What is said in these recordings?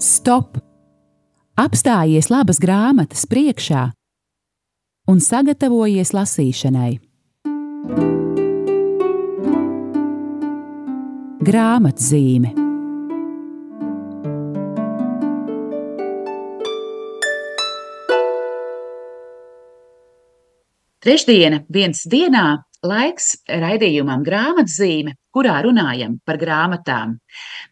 Stop! Apstājies labas grāmatas priekšā un sagatavojies lasīšanai. Grāmatzīme Trešdiena, viens dienā, laiks raidījumam grāmatzīme, kurā runājam par grāmatām.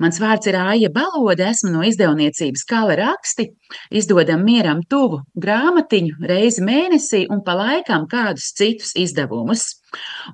Mans vārds ir Aija Balode, esmu no izdevniecības Kala raksti, izdodam mieram tuvu grāmatiņu reizi mēnesī un pa laikam kādus citus izdevumus.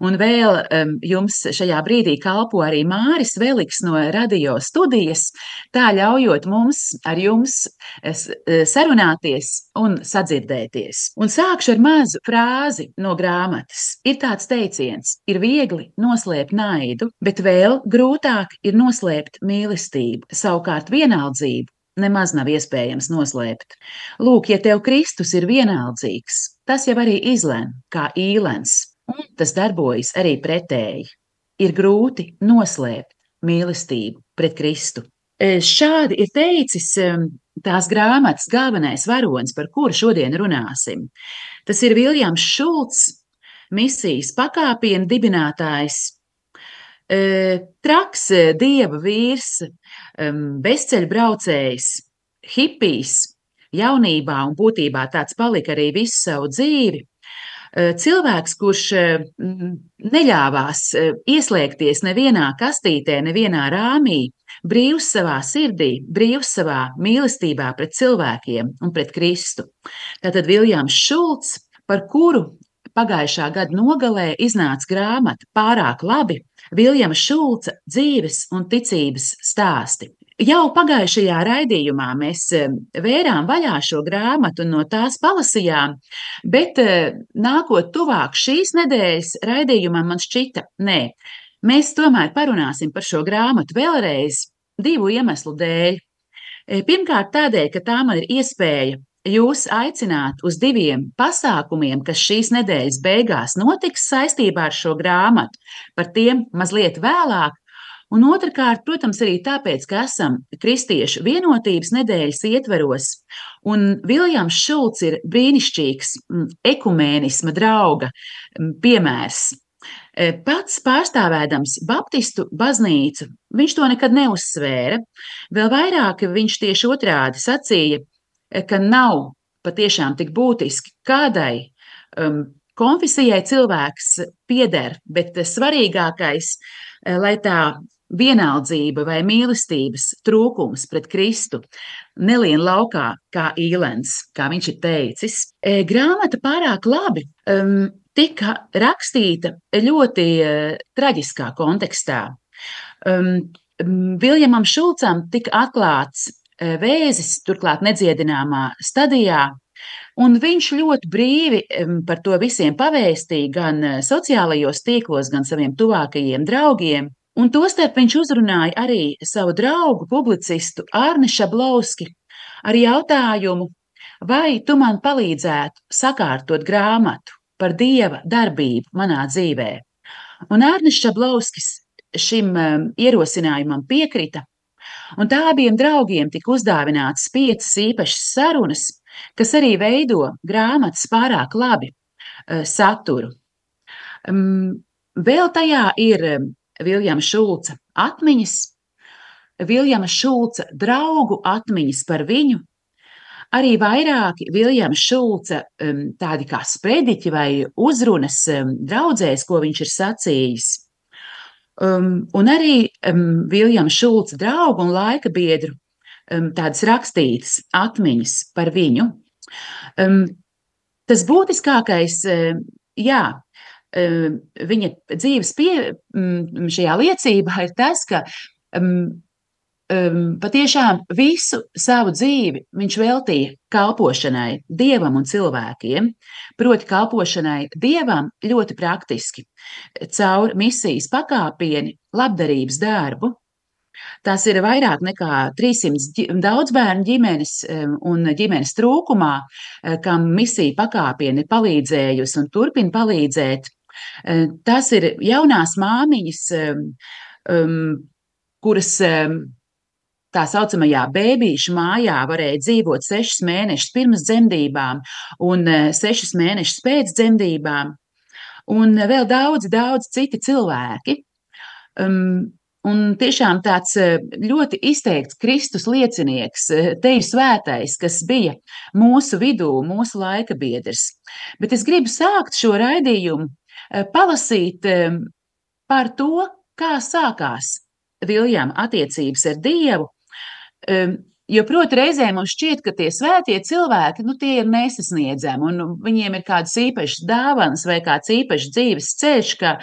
Un vēl um, jums šajā brīdī kalpo arī Māris Veliks no radio studijas, tā ļaujot mums ar jums es, sarunāties un sadzirdēties. Un sākšu ar mazu frāzi no grāmatas. Ir tāds teiciens, ir viegli noslēpt naidu, bet vēl grūtāk ir noslēpt mīlestību, savukārt vienaldzību nemaz nav iespējams noslēpt. Lūk, ja tev Kristus ir vienaldzīgs, tas jau arī izlem kā īlens, un tas darbojas arī pretēji. Ir grūti noslēpt mīlestību pret Kristu. E, šādi ir teicis tās grāmatas galvenais varonis, par kuru šodien runāsim. Tas ir Viljams Šulcs, misijas pakāpienu dibinātājs, traks e, dieva vīrs, bezceļbraucējs, hipijs, jaunībā un būtībā tāds palika arī visu savu dzīvi. Eh, cilvēks, kurš eh, neļāvās eh, ieslēgties nevienā kastītē, nevienā rāmī, brīvs savā sirdī, brīvs savā mīlestībā pret cilvēkiem un pret Kristu. Tātad Viljams Šulcs, par kuru pagājušā gada nogalē iznāca grāmata pārāk labi Viljama Šulca dzīves un ticības stāsti. Jau pagājušajā raidījumā mēs eh, vērām vaļā šo grāmatu un no tās palasījām, bet eh, nākot tuvāk šīs nedēļas raidījumam, man šķita, nē, mēs tomēr parunāsim par šo grāmatu vēlreiz divu iemeslu dēļ. Eh, pirmkārt, tādēļ, ka tā man ir iespēja jūs aicināt uz diviem pasākumiem, kas šīs nedēļas beigās notiks saistībā ar šo grāmatu. Par tiem mazliet vēlāk, Un otrkārt, protams, arī tāpēc, ka esam Kristiešu vienotības nedēļas ietveros, un Viljams Šulcs ir brīnišķīgs mm, ekumēnisma drauga mm, piemērs. E, pats pārstāvēdams Baptistu baznīcu, viņš to nekad neuzsvēra. Vēl vairāk viņš tieši otrādi sacīja, ka nav patiešām tik būtiski kādai um, konfesijai cilvēks pieder, bet svarīgākais, e, lai tā vienaldzība vai mīlestības trūkums pret Kristu nelien laukā kā īlens, kā viņš ir teicis. E, grāmata pārāk labi um, tika rakstīta ļoti uh, traģiskā kontekstā. Um, Viljamam Šulcam tika atklāts vēzis, turklāt nedziedināmā stadijā, Un viņš ļoti brīvi par to visiem pavēstīja gan sociālajos tīklos, gan saviem tuvākajiem draugiem. Un tostarp viņš uzrunāja arī savu draugu, publicistu Arni Šablowski ar jautājumu, vai tu man palīdzētu sakārtot grāmatu par dieva darbību manā dzīvē. Un Arnis Šablowskis šim um, ierosinājumam piekrita, un tā abiem draugiem tika uzdāvinātas piecas īpašas sarunas, kas arī veido grāmatas pārāk labi uh, saturu. Um, vēl tajā ir um, Viljama Šulca atmiņas, Viljama Šulca draugu atmiņas par viņu, arī vairāki Viljama Šulca um, tādi kā sprediķi vai uzrunas um, draudzēs, ko viņš ir sacījis. Um, un arī um, Viljama Šulca draugu un laika biedru um, tādas rakstītas atmiņas par viņu. Um, tas būtiskākais, um, jā, Ehm, viņa dzīves pie, mm, šajā liecībā ir tas, ka um, patiešām visu savu dzīvi viņš veltīja kalpošanai dievam un cilvēkiem, proti, kalpošanai dievam ļoti praktiski, caur misijas pakāpieni, labdarības darbu. Tās ir vairāk nekā 300 daudzbērnu ģimenes un ģimenes trūkumā, eh, kam misija pakāpieni palīdzējusi un turpina palīdzēt. Tas ir jaunās māmiņas, um, kuras tā saucamajā bērnu mājā varēja dzīvot sešus mēnešus pirms dzemdībām un sešus mēnešus pēc dzemdībām, un vēl daudz, daudz citi cilvēki. Um, Un tiešām tāds ļoti izteikts Kristus liecinieks, teju svētais, kas bija mūsu vidū, mūsu laika biedrs. Bet es gribu sākt šo raidījumu palasīt par to, kā sākās Viljama attiecības ar Dievu. Jo, proti, reizē mums šķiet, ka tie svētie cilvēki, nu, tie ir nesasniedzami, un viņiem ir kādas īpašas dāvanas vai kāds īpašs dzīves ceļš, ka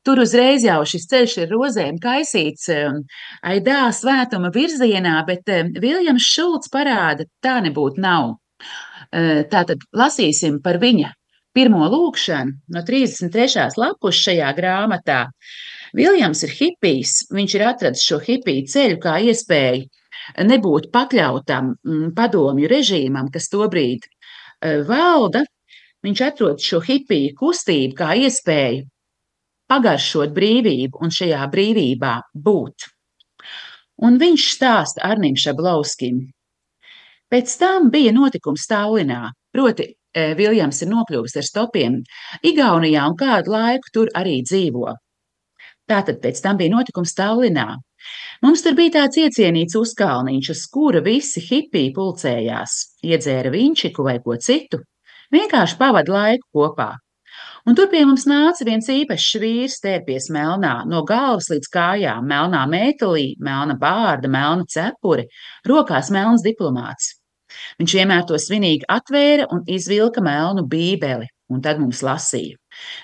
tur uzreiz jau šis ceļš ir rozēm kaisīts, aidā svētuma virzienā, bet Viljams Šulcs parāda, tā nebūtu nav. Tātad lasīsim par viņa pirmo lūkšanu no 33. lapus šajā grāmatā. Viljams ir hipijs, viņš ir atradis šo hipiju ceļu kā iespēju nebūt pakļautam mm, padomju režīmam, kas tobrīd e, valda, viņš atrod šo hipiju kustību kā iespēju pagaršot brīvību un šajā brīvībā būt. Un viņš stāsta Arnim Šablauskim. Pēc tam bija notikums Tallinā, proti e, Viljams ir nokļuvis ar stopiem Igaunijā un kādu laiku tur arī dzīvo. Tātad pēc tam bija notikums Tallinā. Mums tur bija tāds iecienīts uzkalniņš, uz kura visi hipiji pulcējās, iedzēra vinčiku vai ko citu, vienkārši pavada laiku kopā. Un tur pie mums nāca viens īpašs vīrs, tērpies melnā, no galvas līdz kājām, melnā mētelī, melna bārda, melna cepure, rokās melns diplomāts. Viņš vienmēr to svinīgi atvēra un izvilka melnu bībeli, un tad mums lasīja.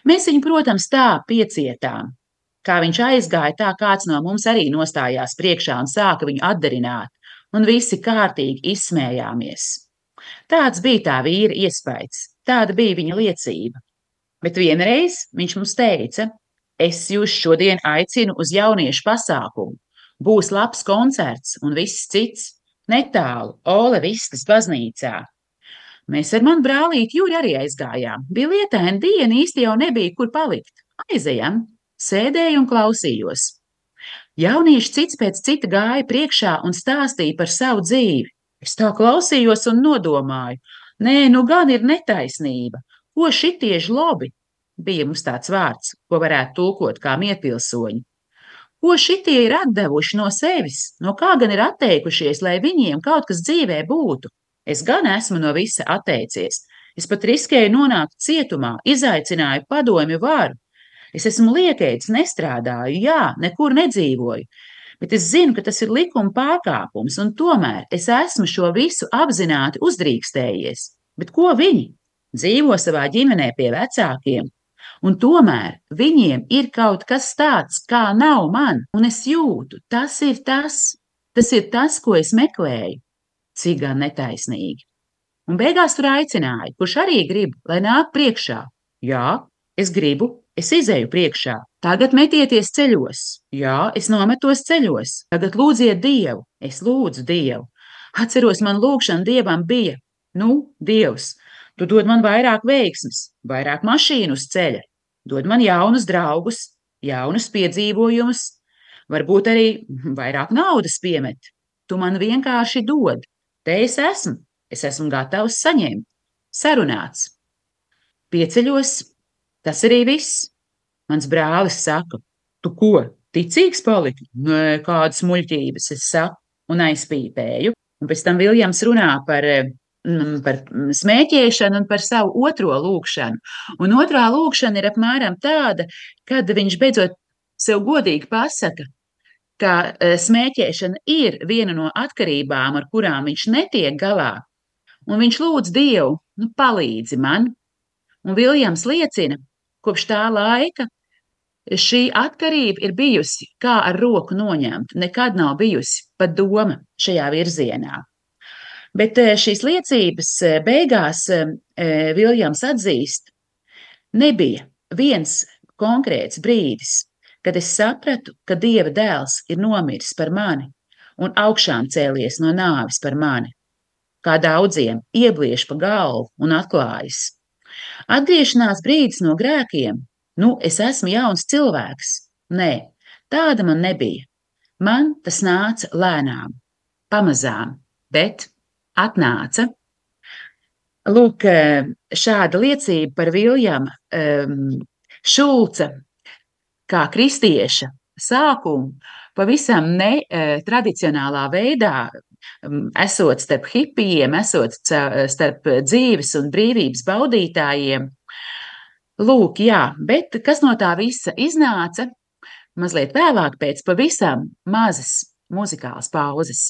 Mēs viņu, protams, tā piecietām, Kā viņš aizgāja, tā kāds no mums arī nostājās priekšā un sāka viņu atdarināt, un visi kārtīgi izsmējāmies. Tāds bija tā vīra iespējas, tāda bija viņa liecība. Bet vienreiz viņš mums teica: Es jūs šodien aicinu uz jauniešu pasākumu. Būs labs koncerts un viss cits, netālu Ole Vistas baznīcā. Mēs ar manu brālīti Jūri arī aizgājām. Bija lietaina diena, īsti jau nebija, kur palikt. Aizejam! Sēdēju un klausījos. Jaunieši cits pēc cita gāja priekšā un stāstīja par savu dzīvi. Es tā klausījos un nodomāju, nē, nu gan ir netaisnība. Ko šitie žlobi? Bija mums tāds vārds, ko varētu tulkot kā mietpilsoņi. Ko šitie ir atdevuši no sevis, no kā gan ir atteikušies, lai viņiem kaut kas dzīvē būtu? Es gan esmu no visa atteicies. Es pat riskēju nonākt cietumā, izaicināju padomju varu, Es esmu liekēts, nestrādāju, jā, nekur nedzīvoju, bet es zinu, ka tas ir likuma pārkāpums, un tomēr es esmu šo visu apzināti uzdrīkstējies. Bet ko viņi? Dzīvo savā ģimenē pie vecākiem, un tomēr viņiem ir kaut kas tāds, kā nav man, un es jūtu, tas ir tas, tas ir tas, ko es meklēju. Cik gan netaisnīgi. Un beigās tur aicināja, kurš arī grib, lai nāk priekšā. Jā, es gribu, Es izēju priekšā, tagad metieties ceļos. Jā, es nometos ceļos, tagad lūdziet Dievu, es lūdzu Dievu. Atceros, man lūgšana Dievam bija, nu, Dievs, tu dod man vairāk veiksmes, vairāk mašīnu uz ceļa, dod man jaunus draugus, jaunus piedzīvojumus, varbūt arī vairāk naudas piemet. Tu man vienkārši dod, te es esmu, es esmu gatavs saņemt, sarunāts. Pieceļos, Tas arī viss. Mans brālis saka, tu ko, ticīgs paliki? Nē, kādas muļķības es saku un aizpīpēju. Un pēc tam Viljams runā par, mm, par smēķēšanu un par savu otro lūkšanu. Un otrā lūkšana ir apmēram tāda, kad viņš beidzot sev godīgi pasaka, ka e, smēķēšana ir viena no atkarībām, ar kurām viņš netiek galā. Un viņš lūdz Dievu, nu, palīdzi man. Un Viljams liecina, Kopš tā laika šī atkarība ir bijusi kā ar roku noņemta. Nekad nav bijusi pat doma šajā virzienā. Bet eh, šīs liecības eh, beigās eh, Viljams atzīst, nebija viens konkrēts brīdis, kad es sapratu, ka Dieva dēls ir nomiris par mani un augšām cēlies no nāves par mani. Kā daudziem iebliež pa galvu un atklājas. Atgriešanās brīdis no grēkiem, nu, es esmu jauns cilvēks. Nē, tāda man nebija. Man tas nāca lēnām, pamazām, bet atnāca. Lūk, šāda liecība par Viljama um, Šulca kā kristieša sākumu pavisam netradicionālā veidā, um, esot starp hipijiem, esot starp dzīves un brīvības baudītājiem. Lūk, jā, bet kas no tā visa iznāca? Mazliet vēlāk, pēc pavisam mazas muzikālas pauzes.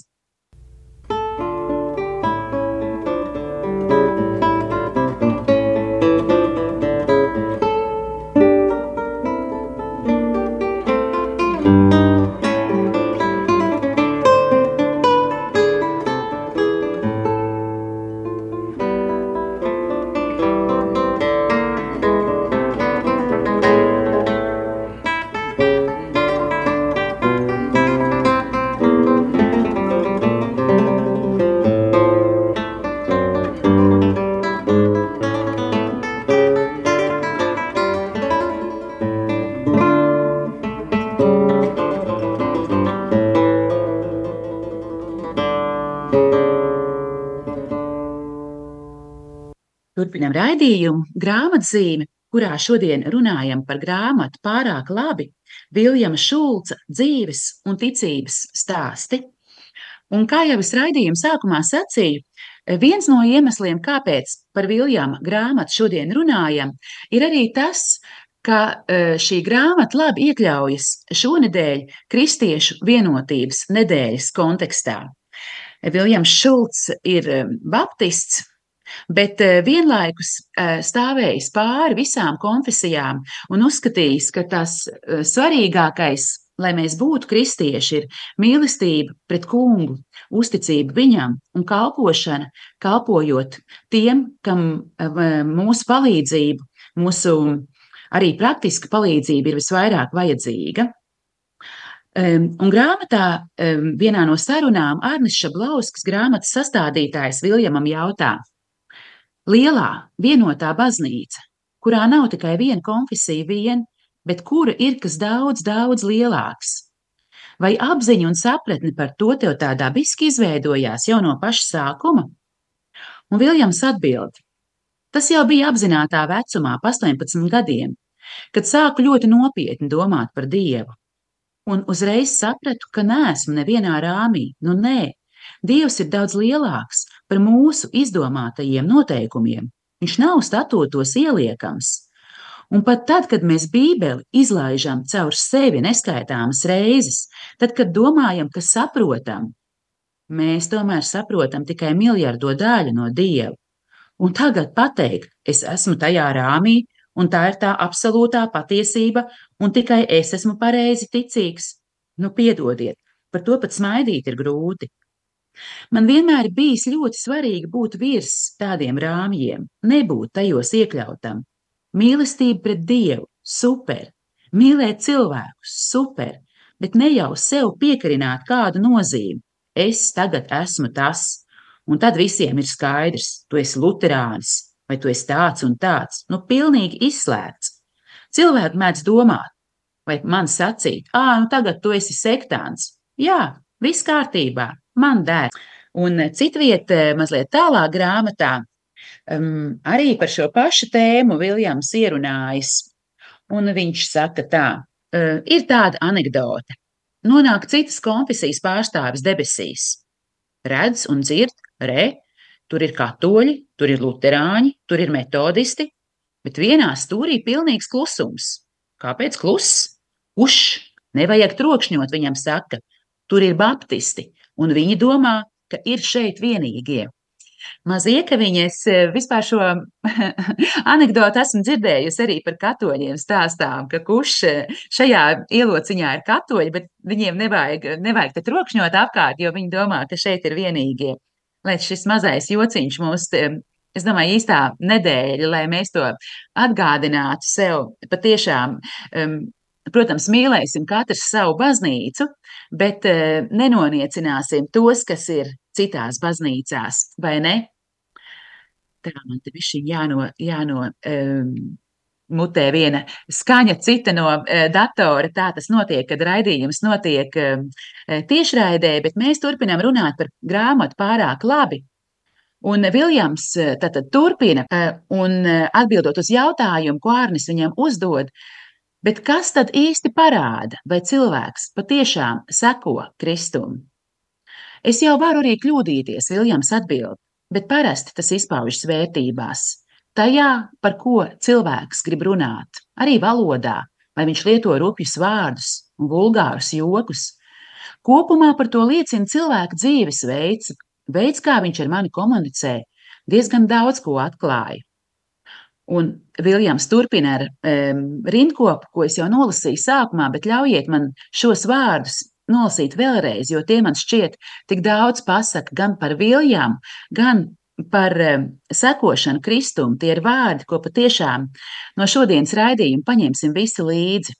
Turpinam raidījumu grāmatzīmi, kurā šodien runājam par grāmatu pārāk labi Viljama Šulca dzīves un ticības stāsti. Un kā jau es raidījuma sākumā sacīju, viens no iemesliem, kāpēc par Viljama grāmatu šodien runājam, ir arī tas, ka e, šī grāmata labi iekļaujas šonadēļ Kristiešu vienotības nedēļas kontekstā. Viljams Šulcs ir e, baptists, bet eh, vienlaikus eh, stāvējis pāri visām konfesijām un uzskatījis, ka tas eh, svarīgākais, lai mēs būtu kristieši, ir mīlestība pret kungu, uzticība viņam un kalpošana, kalpojot tiem, kam mūsu palīdzību, mūsu arī praktiska palīdzība ir visvairāk vajadzīga. Un grāmatā vienā no sarunām Arnis Šablauskas grāmatas sastādītājs Viljamam jautā, Lielā, vienotā baznīca, kurā nav tikai viena konfesija vien, bet kura ir kas daudz, daudz lielāks. Vai apziņa un sapratne par to tev tā dabiski izveidojās jau no paša sākuma? Un Viljams atbild: Tas jau bija apzinātā vecumā, 18 gadiem, kad sāku ļoti nopietni domāt par Dievu. Un uzreiz sapratu, ka neesmu nevienā rāmī, nu nē, Dievs ir daudz lielāks par mūsu izdomātajiem noteikumiem. Viņš nav statūtos ieliekams. Un pat tad, kad mēs Bībeli izlaižam caur sevi neskaitāmas reizes, tad, kad domājam, ka saprotam, mēs tomēr saprotam tikai miljardo daļu no Dieva. Un tagad pateikt, es esmu tajā rāmī, un tā ir tā absolūtā patiesība, un tikai es esmu pareizi ticīgs. Nu, piedodiet, par to pat smaidīt ir grūti. Man vienmēr bijis ļoti svarīgi būt virs tādiem rāmjiem, nebūt tajos iekļautam. Mīlestība pret Dievu, super, mīlēt cilvēkus, super, bet ne jau sev piekarināt kādu nozīmi. Es tagad esmu tas, un tad visiem ir skaidrs, tu esi luterānis, vai tu esi tāds un tāds, nu pilnīgi izslēgts. Cilvēki mēdz domāt, vai man sacīt, ah, nu tagad tu esi sektāns. Jā, viss kārtībā, man der. Un citviet, eh, mazliet tālāk grāmatā, um, arī par šo pašu tēmu Viljams ierunājas. Un viņš saka tā, uh, ir tāda anekdote. Nonāk citas konfesijas pārstāvis debesīs. Redz un dzird, re, tur ir katoļi, tur ir luterāņi, tur ir metodisti, bet vienā stūrī pilnīgs klusums. Kāpēc kluss? Uš, nevajag trokšņot, viņam saka. Tur ir baptisti, un viņi domā, ka ir šeit vienīgie. Maziekaviņa, es eh, vispār šo anekdoti esmu dzirdējusi arī par katoļiem stāstām, ka kurš eh, šajā ielociņā ir katoļi, bet viņiem nevajag, nevajag te trokšņot apkārt, jo viņi domā, ka šeit ir vienīgie. Lai šis mazais jociņš mūs, es domāju, īstā nedēļa, lai mēs to atgādinātu sev patiešām um, Protams, mīlēsim katrs savu baznīcu, bet uh, nenoniecināsim tos, kas ir citās baznīcās, vai ne? Tā man te višķiņ jāno, jāno um, mutē viena skaņa, cita no datora. Tā tas notiek, kad raidījums notiek tiešraidē, bet mēs turpinām runāt par grāmatu pārāk labi. Un Viljams tātad turpina un atbildot uz jautājumu, ko Ārnis viņam uzdod, bet kas tad īsti parāda, vai cilvēks patiešām seko Kristum? Es jau varu arī kļūdīties, Viljams atbild, bet parasti tas izpaužas vērtībās tajā, par ko cilvēks grib runāt, arī valodā, vai viņš lieto rupjus vārdus un vulgārus jokus. Kopumā par to liecina cilvēka dzīvesveids, veids, kā viņš ar mani komunicē, diezgan daudz ko atklāja. Un Viljams turpina ar um, rindkopu, ko es jau nolasīju sākumā, bet ļaujiet man šos vārdus nolasīt vēlreiz, jo tie man šķiet tik daudz pasaka gan par Viljamu, gan par sekošanu Kristum, tie ir vārdi, ko patiešām no šodienas raidījuma paņemsim visi līdzi.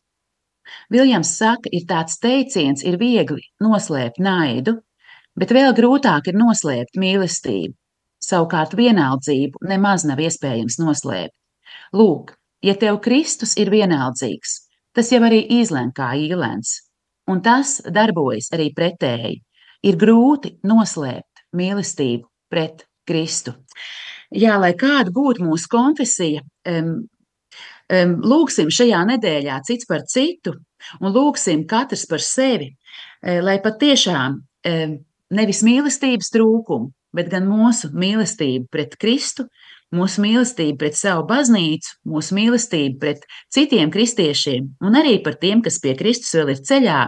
Viljams saka, ir tāds teiciens, ir viegli noslēpt naidu, bet vēl grūtāk ir noslēpt mīlestību. Savukārt vienaldzību nemaz nav iespējams noslēpt. Lūk, ja tev Kristus ir vienaldzīgs, tas jau arī izlēm kā īlens, un tas darbojas arī pretēji. Ir grūti noslēpt mīlestību pret Kristu. Jā, lai kāda būtu mūsu konfesija, um, um, lūgsim šajā nedēļā cits par citu un lūgsim katrs par sevi, um, lai patiešām um, nevis mīlestības trūkumu, bet gan mūsu mīlestību pret Kristu, mūsu mīlestību pret savu baznīcu, mūsu mīlestību pret citiem kristiešiem un arī par tiem, kas pie Kristus vēl ir ceļā,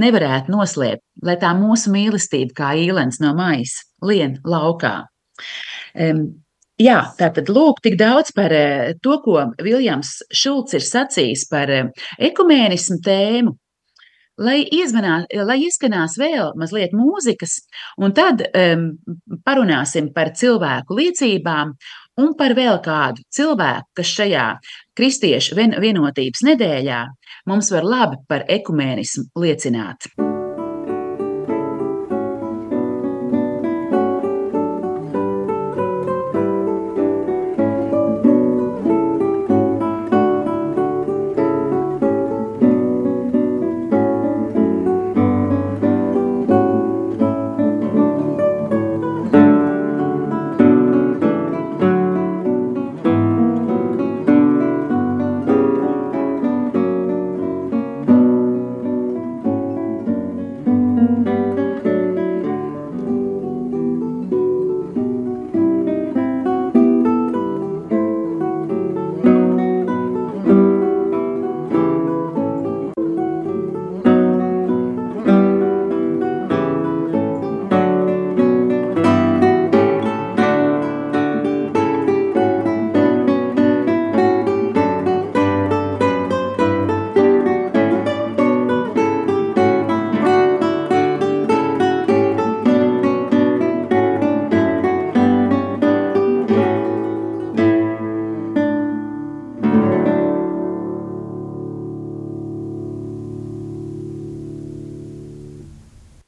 nevarētu noslēpt, lai tā mūsu mīlestība kā īlens no maisa lien laukā. Um, Jā, tātad lūk, tik daudz par uh, to, ko Viljams Šulcs ir sacījis par uh, ekumēnismu tēmu. Lai, iezvanā, lai izskanās vēl mazliet mūzikas, un tad um, parunāsim par cilvēku liecībām un par vēl kādu cilvēku, kas šajā kristiešu vien, vienotības nedēļā mums var labi par ekumēnismu liecināt.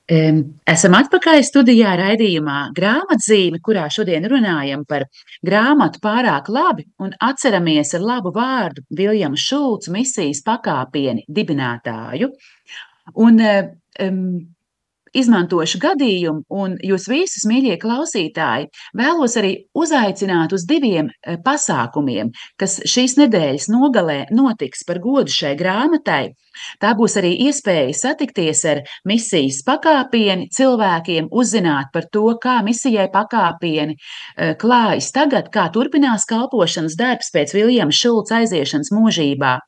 Esam atpakaļ studijā raidījumā grāmatzīme, kurā šodien runājam par grāmatu pārāk labi un atceramies ar labu vārdu Viljamu Šulcu misijas pakāpieni dibinātāju. Un, um, izmantošu gadījumu, un jūs visus, mīļie klausītāji, vēlos arī uzaicināt uz diviem eh, pasākumiem, kas šīs nedēļas nogalē notiks par godu šai grāmatai. Tā būs arī iespēja satikties ar misijas pakāpieni cilvēkiem, uzzināt par to, kā misijai pakāpieni eh, klājas tagad, kā turpinās kalpošanas darbs pēc Viljama Šulca aiziešanas mūžībā.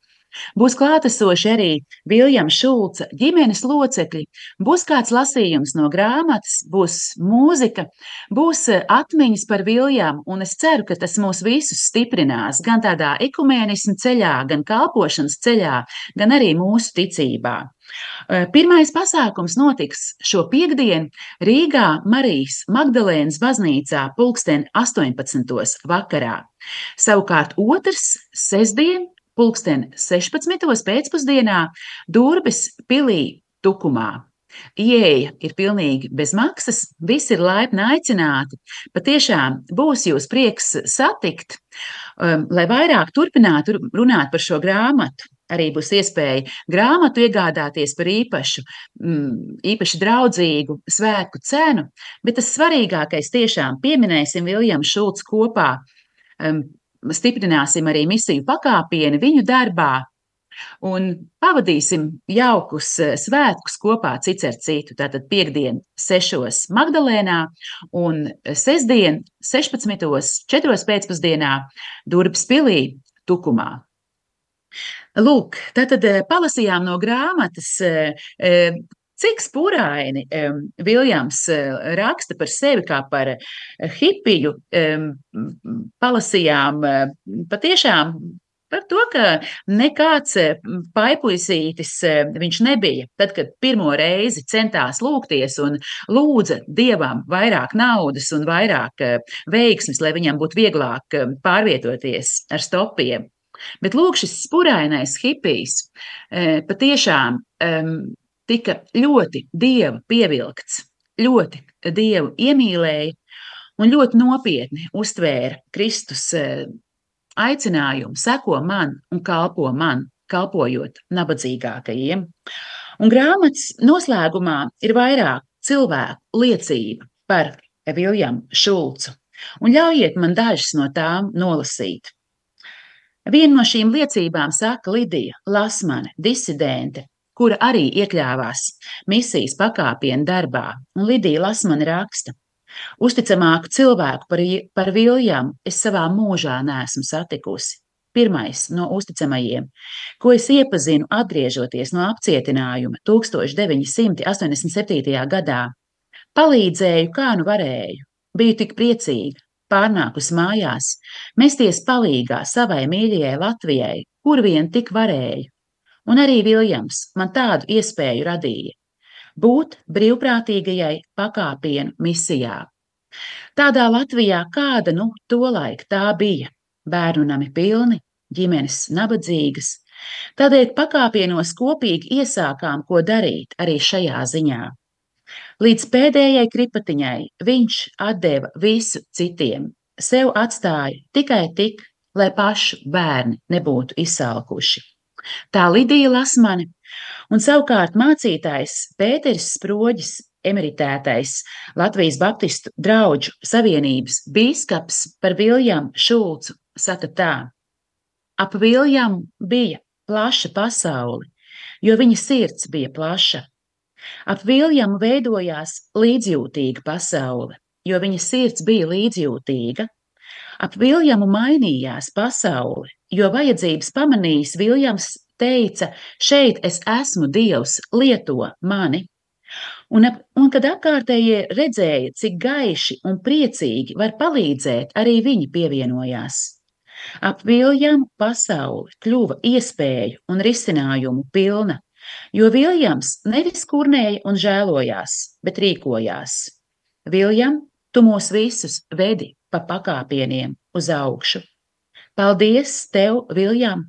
Būs klātesoši arī Viljams Šulca ģimenes locekļi, būs kāds lasījums no grāmatas, būs mūzika, būs eh, atmiņas par Viljamu, un es ceru, ka tas mūs visus stiprinās gan tādā ekumēnismu ceļā, gan kalpošanas ceļā, gan arī mūsu ticībā. Eh, pirmais pasākums notiks šo piekdienu Rīgā Marijas Magdalēnas baznīcā pulksten 18. vakarā. Savukārt otrs sestdien pulksten 16. pēcpusdienā Durbis pilī tukumā. Ieeja ir pilnīgi bez maksas, visi ir laipni aicināti. Patiešām būs jūs prieks satikt. Um, lai vairāk turpinātu runāt par šo grāmatu, arī būs iespēja grāmatu iegādāties par īpašu, mm, īpaši draudzīgu svētku cenu, bet tas svarīgākais tiešām pieminēsim Viljamu Šulcu kopā, um, stiprināsim arī misiju pakāpieni viņu darbā, un pavadīsim jaukus eh, svētkus kopā cits ar citu. Tātad piekdien, 6. Magdalēnā un sestdien, 16. 4. pēcpusdienā Durvis pilī Tukumā. Lūk, tātad eh, palasījām no grāmatas, cik spuraini Viljams raksta par sevi kā par hipiju. Palasījām patiešām Par to, ka nekāds paipuisītis viņš nebija. Tad, kad pirmo reizi centās lūgties un lūdza dievam vairāk naudas un vairāk veiksmes, lai viņam būtu vieglāk pārvietoties ar stopiem. Bet lūk, šis spurainais hipijs patiešām tika ļoti dievu pievilkts, ļoti dievu iemīlēja un ļoti nopietni uztvēra Kristus aicinājumu seko man un kalpo man, kalpojot nabadzīgākajiem. Un grāmatas noslēgumā ir vairāk cilvēku liecība par Viljamu Šulcu, un ļaujiet man dažas no tām nolasīt. Viena no šīm liecībām saka Lidija Lasmane, disidente, kura arī iekļāvās misijas pakāpienu darbā, un Lidija Lasmane raksta: Uzticamāku cilvēku par, par Viljamu es savā mūžā neesmu satikusi. Pirmais no uzticamajiem, ko es iepazinu atgriežoties no apcietinājuma 1987. gadā. Palīdzēju, kā nu varēju. Biju tik priecīga, pārnākus mājās, mesties palīgā savai mīļajai Latvijai, kur vien tik varēju. Un arī Viljams man tādu iespēju radīja būt brīvprātīgajai pakāpienu misijā. Tādā Latvijā, kāda nu tolaik tā bija, bērnu nami pilni, ģimenes nabadzīgas, tādēļ pakāpienos kopīgi iesākām, ko darīt arī šajā ziņā. Līdz pēdējai kripatiņai viņš atdeva visu citiem, sev atstāja tikai tik, lai pašu bērni nebūtu izsalkuši. Tā Lidija Lasmane un savukārt mācītājs Pēteris Sproģis, emeritētais Latvijas Baptistu draugu savienības bīskaps par Viljamu Šulcu saka tā: Ap Viljamu bija plaša pasaule, jo viņa sirds bija plaša. Ap Viljamu veidojās līdzjūtīga pasaule, jo viņa sirds bija līdzjūtīga. Ap Viljamu mainījās pasaule, jo vajadzības pamanījis Viljams teica: Šeit es esmu Dievs, lieto mani. Un, un kad apkārtējie redzēja, cik gaiši un priecīgi var palīdzēt, arī viņi pievienojās. Ap Viljamu pasauli kļuva iespēju un risinājumu pilna, jo Viljams nevis kurnēja un žēlojās, bet rīkojās. Viljam, tu mūs visus vedi pa pakāpieniem uz augšu. Paldies tev, Viljam,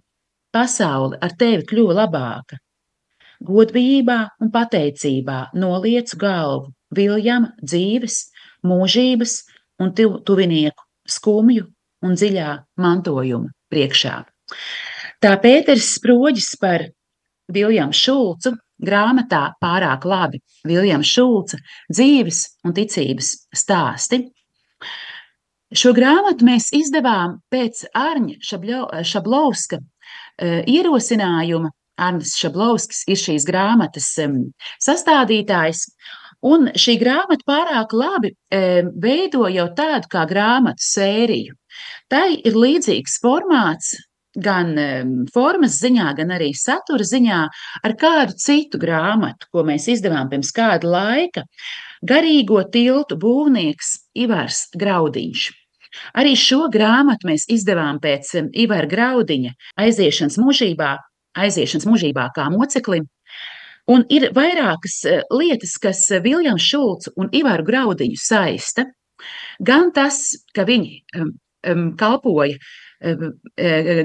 Pasaule ar tevi kļuva labāka. Godbijībā un pateicībā noliecu galvu Viljama dzīves, mūžības un tuvinieku skumju un dziļā mantojuma priekšā. Tā Pēters Sproģis par Viljamu Šulcu grāmatā pārāk labi Viljams Šulca dzīves un ticības stāsti. Šo grāmatu mēs izdevām pēc Arņa Šablovska Eh, ierosinājuma. Arnēs Šablovskis ir šīs grāmatas sastādītājs. Un šī grāmata pārāk labi veido jau tādu kā grāmatu sēriju. Tai ir līdzīgs formāts, gan formas ziņā, gan arī satura ziņā ar kādu citu grāmatu, ko mēs izdevām pirms kāda laika. Garīgo tiltu būvnieks Ivars Graudiņš. Arī šo grāmatu mēs izdevām pēc Ivara Graudiņa aiziešanas mūžībā, aiziešanas mūžībā kā moceklim. Un ir vairākas eh, lietas, kas Viljams Šulcs un Ivaru Graudiņu saista. Gan tas, ka viņi um, kalpoja, um,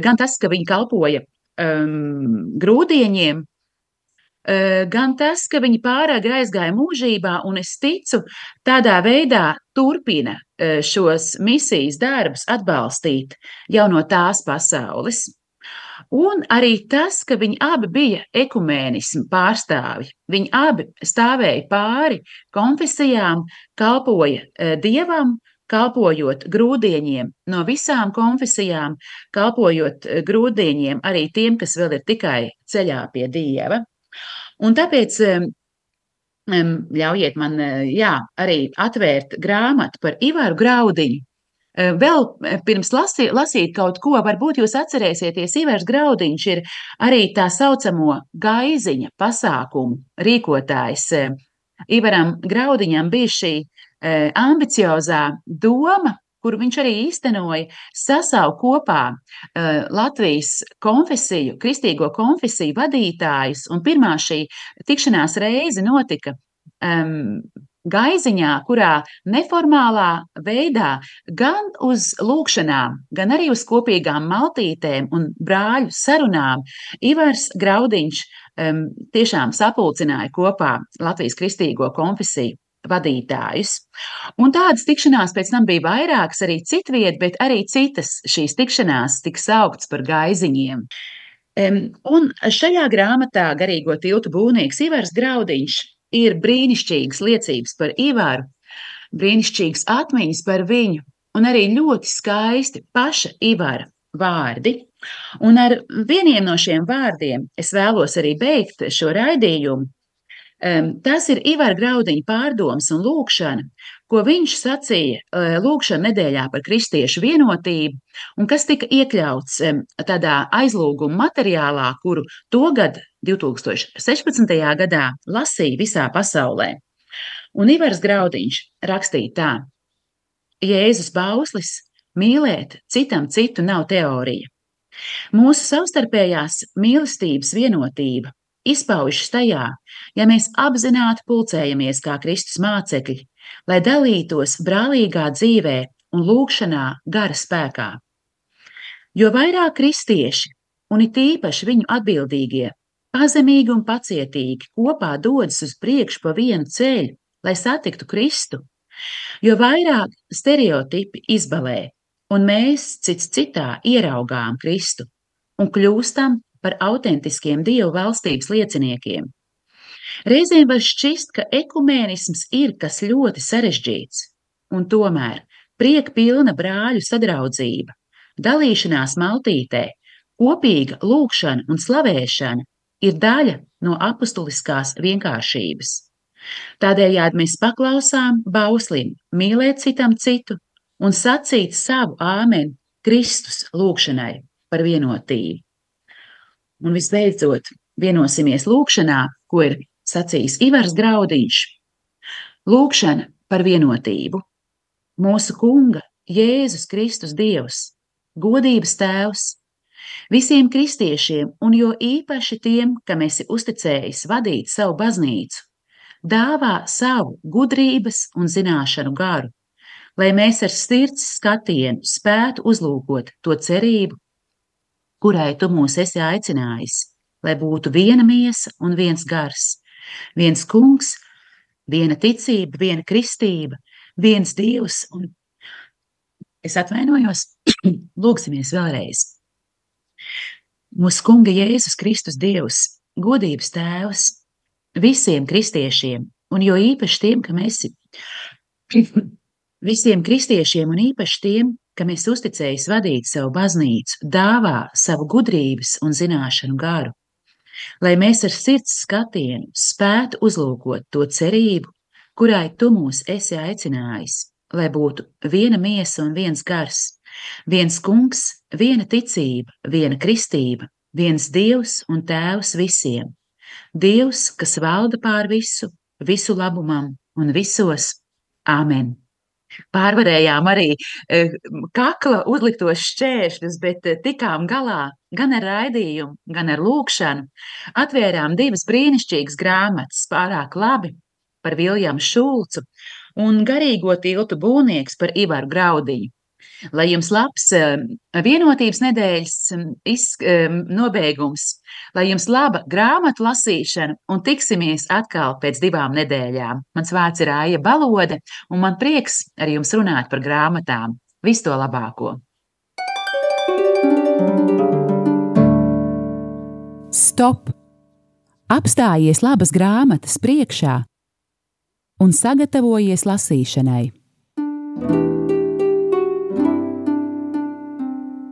gan tas, ka viņi kalpoja um, grūdieņiem, gan tas, ka viņi pārāk aizgāja mūžībā, un es ticu, tādā veidā turpina šos misijas darbus atbalstīt jau no tās pasaules. Un arī tas, ka viņi abi bija ekumēnismu pārstāvji. Viņi abi stāvēja pāri konfesijām, kalpoja dievam, kalpojot grūdieniem no visām konfesijām, kalpojot grūdieniem arī tiem, kas vēl ir tikai ceļā pie dieva. Un tāpēc ļaujiet man jā, arī atvērt grāmatu par Ivaru Graudiņu, Vēl pirms lasi, lasīt kaut ko, varbūt jūs atcerēsieties, Ivers Graudiņš ir arī tā saucamo gaiziņa pasākumu rīkotājs. Ivaram Graudiņam bija šī ambiciozā doma, kur viņš arī īstenoja, sasaukt kopā uh, Latvijas konfesiju, kristīgo konfesiju vadītājus. Un pirmā šī tikšanās reize notika um, gaiziņā, kurā neformālā veidā gan uz lūkšanām, gan arī uz kopīgām maltītēm un brāļu sarunām Ivars Graudiņš um, tiešām sapulcināja kopā Latvijas kristīgo konfesiju vadītājus. Un tādas tikšanās pēc tam bija vairākas arī citviet, bet arī citas šīs tikšanās tika sauktas par gaiziņiem. Un šajā grāmatā garīgo tiltu būvnieks Ivars Graudiņš ir brīnišķīgas liecības par Ivaru, brīnišķīgas atmiņas par viņu, un arī ļoti skaisti paša Ivara vārdi. Un ar vieniem no šiem vārdiem es vēlos arī beigt šo raidījumu. Tas ir Ivara Graudiņa pārdoms un lūkšana, ko viņš sacīja eh, lūkšana nedēļā par kristiešu vienotību, un kas tika iekļauts tādā aizlūguma materiālā, kuru togad 2016. gadā lasīja visā pasaulē. Un Ivars Graudiņš rakstīja tā: Jēzus bauslis mīlēt citam citu nav teorija. Mūsu savstarpējās mīlestības vienotība izpaužas tajā, ja mēs apzināti pulcējamies kā Kristus mācekļi, lai dalītos brālīgā dzīvē un lūgšanā gara spēkā. Jo vairāk kristieši, un it īpaši viņu atbildīgie, pazemīgi un pacietīgi kopā dodas uz priekšu pa vienu ceļu, lai satiktu Kristu, jo vairāk stereotipi izbalē, un mēs cits citā ieraugām Kristu un kļūstam par autentiskiem Dievu valstības lieciniekiem. Reizēm var šķist, ka ekumēnisms ir kas ļoti sarežģīts, un tomēr prieka pilna brāļu sadraudzība, dalīšanās maltītē, kopīga lūkšana un slavēšana ir daļa no apustuliskās vienkāršības. Tādējādi mēs paklausām bauslim mīlēt citam citu un sacīt savu āmeni Kristus lūgšanai par vienotību. Un visbeidzot, vienosimies lūgšanā, ko ir sacījis Ivars Graudiņš. Lūgšana par vienotību. Mūsu Kunga, Jēzus Kristus Dievs, godības Tēvs, Visiem kristiešiem, un jo īpaši tiem, kam esi uzticējis vadīt savu baznīcu, dāvā savu gudrības un zināšanu garu, lai mēs ar sirds skatienu spētu uzlūkot to cerību, kurai tu mūs esi aicinājis, lai būtu viena miesa un viens gars, viens kungs, viena ticība, viena kristība, viens dievs. Un es atvainojos, lūgsimies vēlreiz. Mūsu Kunga Jēzus Kristus Dievs, godības Tēvs visiem kristiešiem, un jo īpaši tiem, kam esi visiem kristiešiem, un īpaši tiem, kam esi uzticējis vadīt savu baznīcu, dāvā savu gudrības un zināšanu garu, lai mēs ar sirds skatienu spētu uzlūkot to cerību, kurai tu mūs esi aicinājis, lai būtu viena miesa un viens gars, Viens kungs, viena ticība, viena kristība, viens dievs un tēvs visiem. Dievs, kas valda pār visu, visu labumam un visos. Āmen! Pārvarējām arī eh, kakla uzliktos šķēršļus, bet eh, tikām galā gan ar raidījumu, gan ar lūkšanu. Atvērām divas brīnišķīgas grāmatas, pārāk labi par Viljamu Šulcu un garīgo tiltu būvnieks par Ivaru Graudiņu. Lai jums labs vienotības nedēļas izsk nobeigums, lai jums laba grāmatu lasīšana un tiksimies atkal pēc divām nedēļām. Mans vārds ir Aija Balode, un man prieks ar jums runāt par grāmatām. Visu to labāko! Stop! Apstājies labas grāmatas priekšā un sagatavojies lasīšanai.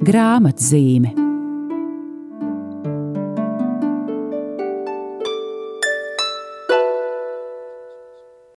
Grāmatzīme